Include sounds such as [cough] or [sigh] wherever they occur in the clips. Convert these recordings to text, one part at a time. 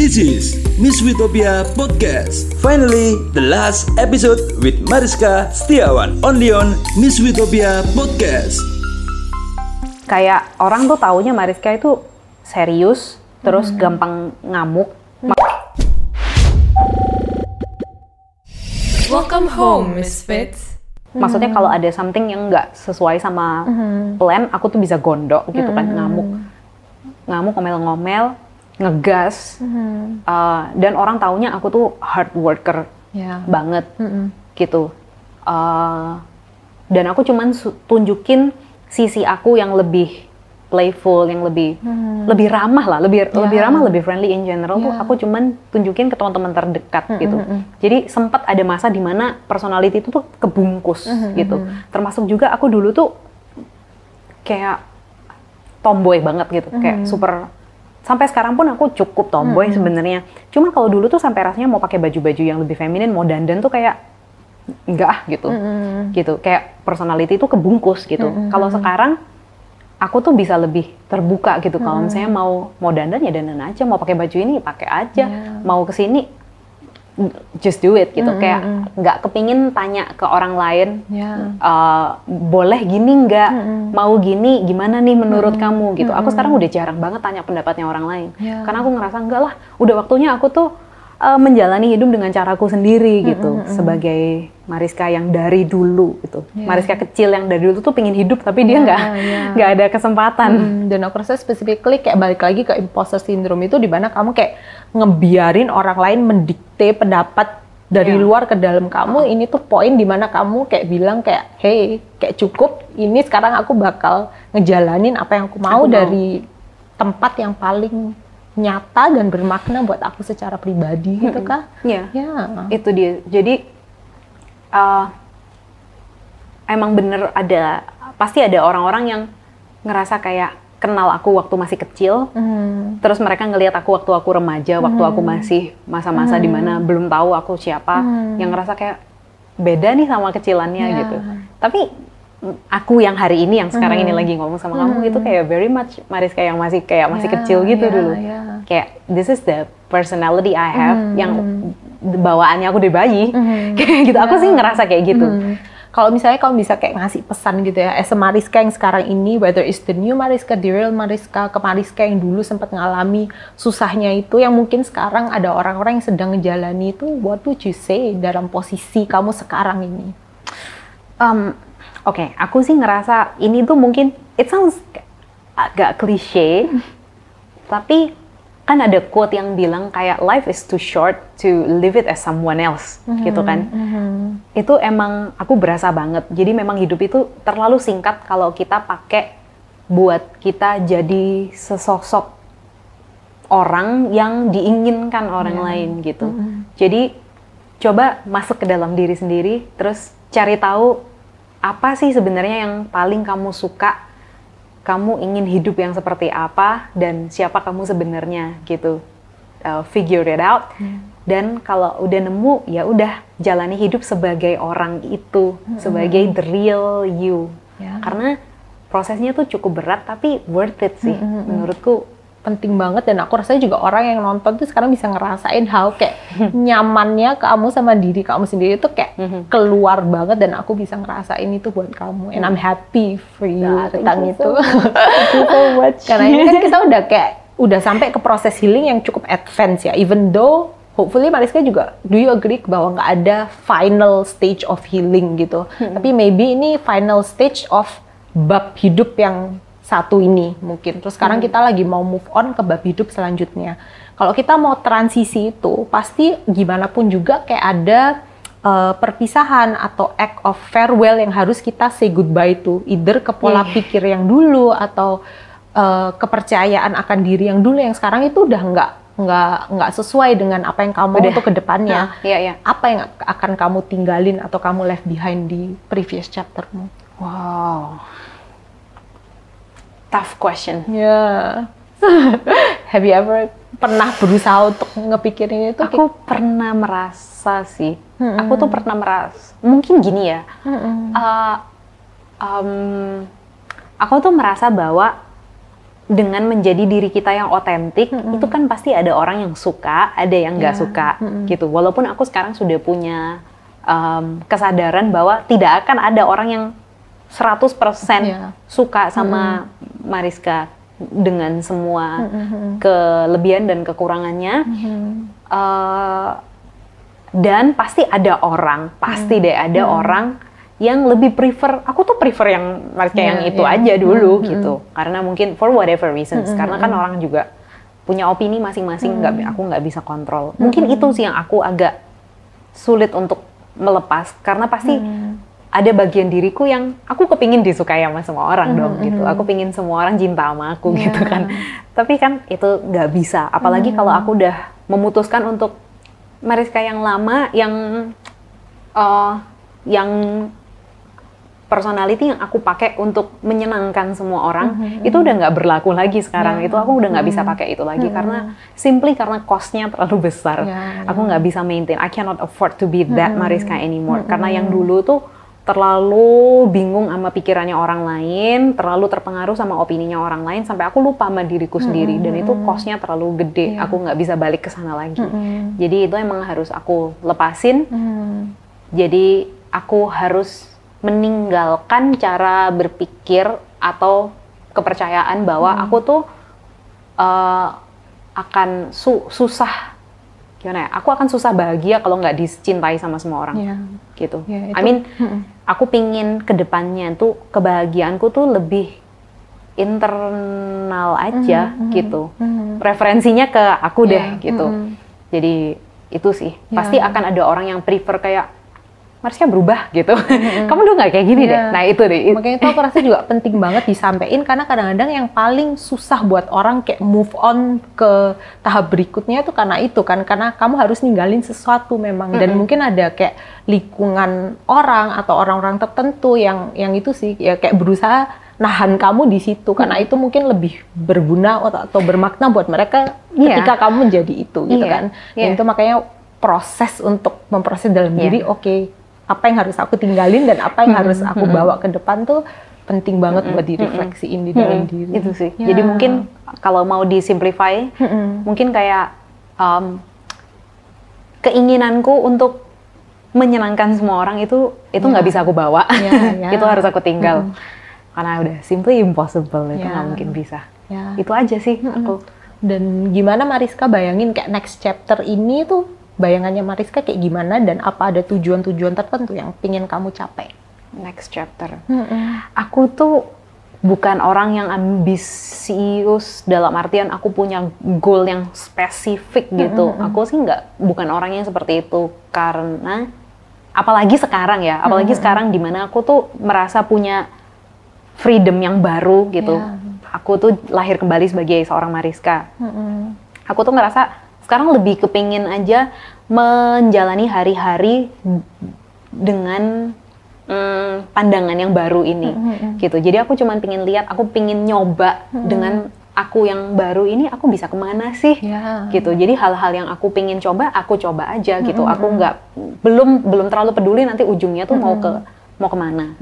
This is Miss Witopia Podcast. Finally, the last episode with Mariska Setiawan. Only on Miss Witopia Podcast. kayak orang tuh taunya Mariska itu serius, terus gampang ngamuk. Welcome home, Misfits. Maksudnya kalau ada something yang nggak sesuai sama plan, aku tuh bisa gondok gitu kan, ngamuk, ngamuk, ngomel-ngomel, ngegas, Uh, dan orang taunya aku tuh hard worker Ya. banget gitu. Uh, dan aku cuman tunjukin sisi aku yang lebih playful, yang lebih lebih ramah lah, lebih lebih ramah, lebih friendly in general tuh Ya. aku cuman tunjukin ke teman-teman terdekat gitu. Jadi sempat ada masa di mana personality itu tuh kebungkus gitu. Termasuk juga aku dulu tuh kayak tomboy banget gitu, kayak super sampai sekarang pun aku cukup tomboy sebenarnya. Cuma kalau dulu tuh sampai rasanya mau pakai baju-baju yang lebih feminin, mau dandan tuh kayak enggak ah gitu. Gitu. Kayak personality itu kebungkus gitu. Kalau sekarang aku tuh bisa lebih terbuka gitu. Kalau misalnya mau mau dandan ya dandan aja, mau pakai baju ini pakai aja, mau ke sini just do it gitu. Kayak nggak kepingin tanya ke orang lain Ya. eh, boleh gini nggak, mau gini gimana nih menurut kamu gitu. Aku sekarang udah jarang banget tanya pendapatnya orang lain, Ya. karena aku ngerasa enggak lah, udah waktunya aku tuh eh, menjalani hidup dengan caraku sendiri gitu, sebagai Mariska yang dari dulu gitu. Mariska kecil yang dari dulu tuh pingin hidup tapi dia nggak ya. nggak ada kesempatan. Hmm, dan aku rasa specifically kayak balik lagi ke imposter syndrome itu di mana kamu kayak ngebiarin orang lain mendikte pendapat dari Ya. luar ke dalam kamu ini tuh poin di mana kamu kayak bilang kayak hey kayak cukup ini sekarang aku bakal ngejalanin apa yang aku mau Aku mau. dari tempat yang paling nyata dan bermakna buat aku secara pribadi gitu kah? Iya. Ya. itu dia jadi uh, emang bener ada pasti ada orang-orang yang ngerasa kayak kenal aku waktu masih kecil Hmm. terus mereka ngelihat aku waktu aku remaja waktu aku masih masa-masa di mana belum tahu aku siapa yang ngerasa kayak beda nih sama kecilannya Ya. gitu tapi mm, aku yang hari ini yang sekarang ini lagi ngomong sama kamu itu kayak very much Mariska yang masih kayak masih Ya, kecil gitu ya, dulu. ya. kayak this is the personality I have yang bawaannya aku dari bayi. [laughs] Kayak gitu aku sih ngerasa kayak gitu. Hmm. Kalau misalnya kamu bisa kayak ngasih pesan gitu ya, as a Mariska yang sekarang ini, whether it's the new Mariska, the real Mariska, ke Mariska yang dulu sempat ngalami susahnya itu, yang mungkin sekarang ada orang-orang yang sedang ngejalani itu, what would you say dalam posisi kamu sekarang ini? Um, Oke, aku sih ngerasa ini tuh mungkin it sounds agak klise, tapi kan ada quote yang bilang kayak life is too short to live it as someone else, gitu kan? Itu emang aku berasa banget. Jadi memang hidup itu terlalu singkat kalau kita pakai buat kita jadi sesosok orang yang diinginkan orang lain gitu. Jadi coba masuk ke dalam diri sendiri, terus cari tahu apa sih sebenarnya yang paling kamu suka, kamu ingin hidup yang seperti apa dan siapa kamu sebenarnya gitu. Uh, figure it out. Dan kalau udah nemu ya udah jalani hidup sebagai orang itu, sebagai the real you. Ya. Karena prosesnya tuh cukup berat tapi worth it sih menurutku. Penting banget dan aku rasanya juga orang yang nonton tuh sekarang bisa ngerasain how kayak [laughs] nyamannya kamu sama diri kamu sendiri tuh kayak keluar banget dan aku bisa ngerasain itu buat kamu. And I'm happy for you Ah, thank tentang itu. [laughs] so much. karena ini kan kita udah kayak udah sampai ke proses healing yang cukup advance ya. Even though hopefully Mariska juga do you agree bahwa nggak ada final stage of healing gitu? Tapi maybe ini final stage of bab hidup yang satu ini mungkin terus sekarang kita lagi mau move on ke bab hidup selanjutnya kalau kita mau transisi itu pasti gimana pun juga kayak ada uh, perpisahan atau act of farewell yang harus kita say goodbye to either ke pola Iya. pikir yang dulu atau uh, kepercayaan akan diri yang dulu yang sekarang itu udah nggak nggak nggak sesuai dengan apa yang kamu Udah. untuk ke depannya. Nah, iya, iya. Apa yang akan kamu tinggalin atau kamu left behind di previous chaptermu? Wow. Tough question. Ya. [laughs] Have you ever pernah berusaha untuk ngepikirin itu? Aku pernah merasa sih. Aku tuh pernah merasa. Mungkin gini ya. Uh, um, aku tuh merasa bahwa dengan menjadi diri kita yang otentik itu kan pasti ada orang yang suka, ada yang nggak Ya. suka gitu. Walaupun aku sekarang sudah punya um, kesadaran bahwa tidak akan ada orang yang 100% Ya. suka sama Mariska dengan semua kelebihan dan kekurangannya. Eh, dan pasti ada orang, pasti deh ada orang yang lebih prefer, aku tuh prefer yang Mariska yang Iya, itu iya. aja dulu gitu. Karena mungkin for whatever reasons, karena kan orang juga punya opini masing-masing, nggak aku nggak bisa kontrol. Mungkin itu sih yang aku agak sulit untuk melepas, karena pasti ada bagian diriku yang aku kepingin disukai sama semua orang dong gitu. Aku pingin semua orang cinta sama aku Iya. gitu kan. Tapi kan itu nggak bisa. Apalagi kalau aku udah memutuskan untuk Mariska yang lama, yang eh, yang personality yang aku pakai untuk menyenangkan semua orang itu udah nggak berlaku lagi sekarang. Itu aku udah nggak bisa pakai itu lagi karena simply karena costnya terlalu besar. Ya, Aku nggak bisa maintain. I cannot afford to be that Mariska anymore. Karena yang dulu tuh terlalu bingung sama pikirannya orang lain, terlalu terpengaruh sama opininya orang lain sampai aku lupa sama diriku sendiri dan itu costnya terlalu gede. Aku nggak bisa balik ke sana lagi. Jadi itu emang harus aku lepasin. Jadi aku harus meninggalkan cara berpikir atau kepercayaan bahwa aku tuh eh, akan su- susah gimana ya? Aku akan susah bahagia kalau nggak dicintai sama semua orang Ya. gitu. Ya, itu- I mean, aku pingin ke depannya tuh kebahagiaanku tuh lebih internal aja gitu. Referensinya ke aku deh Ya, gitu. mm. Jadi itu sih. Ya. Pasti akan ada orang yang prefer kayak Marsha berubah gitu. Kamu dulu nggak kayak gini deh. Iya. Nah itu deh. Makanya itu aku rasa juga penting banget disampaikan karena kadang-kadang yang paling susah buat orang kayak move on ke tahap berikutnya itu karena itu kan karena kamu harus ninggalin sesuatu memang dan mungkin ada kayak lingkungan orang atau orang-orang tertentu yang yang itu sih ya kayak berusaha nahan kamu di situ karena itu mungkin lebih berguna atau, atau bermakna buat mereka Iya. ketika kamu menjadi itu gitu Iya, kan. iya. Dan itu makanya proses untuk memproses dalam Iya. diri oke apa yang harus aku tinggalin dan apa yang harus aku bawa ke depan tuh penting banget buat direfleksiin di dalam diri. Itu sih. Ya. Jadi mungkin kalau mau disimplify, mungkin kayak um, keinginanku untuk menyenangkan semua orang itu itu nggak bisa aku bawa. Ya, [laughs] ya. itu harus aku tinggal. Karena udah simply impossible itu Ya. nggak mungkin bisa. Ya. Itu aja sih aku. Dan gimana Mariska bayangin kayak next chapter ini tuh bayangannya Mariska kayak gimana dan apa ada tujuan-tujuan tertentu yang pingin kamu capai? Next chapter. Aku tuh bukan orang yang ambisius dalam artian aku punya goal yang spesifik gitu. Aku sih nggak bukan orang yang seperti itu karena apalagi sekarang ya, apalagi sekarang di mana aku tuh merasa punya freedom yang baru gitu. Ya. Aku tuh lahir kembali sebagai seorang Mariska. Aku tuh ngerasa sekarang lebih kepingin aja menjalani hari-hari dengan mm, pandangan yang baru ini gitu. Jadi aku cuman pingin lihat aku pingin nyoba dengan aku yang baru ini aku bisa ke mana sih? Ya. gitu. Jadi hal-hal yang aku pingin coba aku coba aja gitu. Aku nggak belum belum terlalu peduli nanti ujungnya tuh mau ke mau ke mana.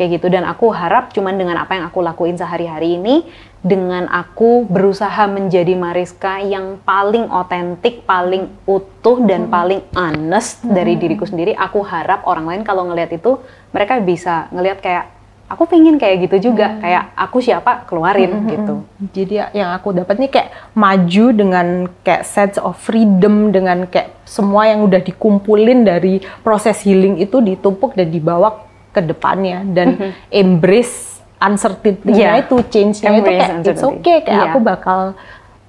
Kayak gitu. Dan aku harap cuman dengan apa yang aku lakuin sehari-hari ini dengan aku berusaha menjadi Mariska yang paling otentik paling utuh dan paling honest dari diriku sendiri. Aku harap orang lain kalau ngelihat itu mereka bisa ngelihat kayak aku pengen kayak gitu juga kayak aku siapa keluarin gitu. Jadi ya- yang aku dapat nih kayak maju dengan kayak sense of freedom dengan kayak semua yang udah dikumpulin dari proses healing itu ditumpuk dan dibawa ke depannya. Dan embrace uncertainty-nya Iya. itu change-nya itu kayak it's okay kayak Iya. aku bakal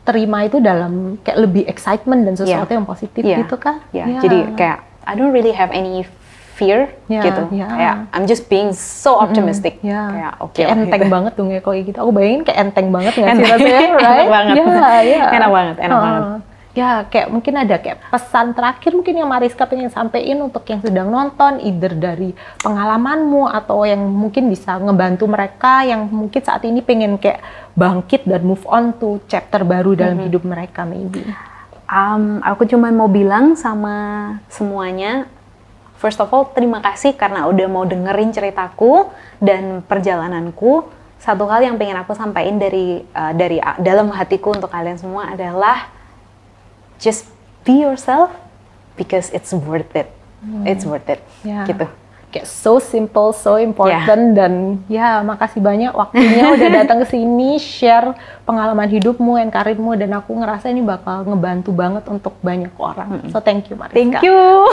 terima itu dalam kayak lebih excitement dan sesuatu Iya. yang positif Iya. gitu kan. Ya, jadi kayak I don't really have any fear Ya, gitu. ya. Kayak I'm just being so optimistic. Ya, Kayak oke kayak lah, enteng gitu. banget tuh kayak kayak gitu. Aku bayangin kayak enteng banget nggak sih rasanya, [laughs] right? Enak banget. Ya, ya. [laughs] Enak banget, enak Heeh. banget. Ya, kayak mungkin ada kayak pesan terakhir mungkin yang Mariska pengen sampein untuk yang sedang nonton, either dari pengalamanmu atau yang mungkin bisa ngebantu mereka yang mungkin saat ini pengen kayak bangkit dan move on to chapter baru dalam hidup mereka maybe. Um, aku cuma mau bilang sama semuanya, first of all terima kasih karena udah mau dengerin ceritaku dan perjalananku satu hal yang pengen aku sampaikan dari uh, dari uh, dalam hatiku untuk kalian semua adalah just be yourself because it's worth it. It's worth it. Ya. Gitu. Kayak so simple, so important dan ya makasih banyak waktunya [laughs] udah datang ke sini share pengalaman hidupmu, and karirmu dan aku ngerasa ini bakal ngebantu banget untuk banyak orang. So thank you Mariska. Thank you. [laughs]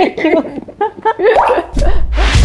Thank you. [laughs]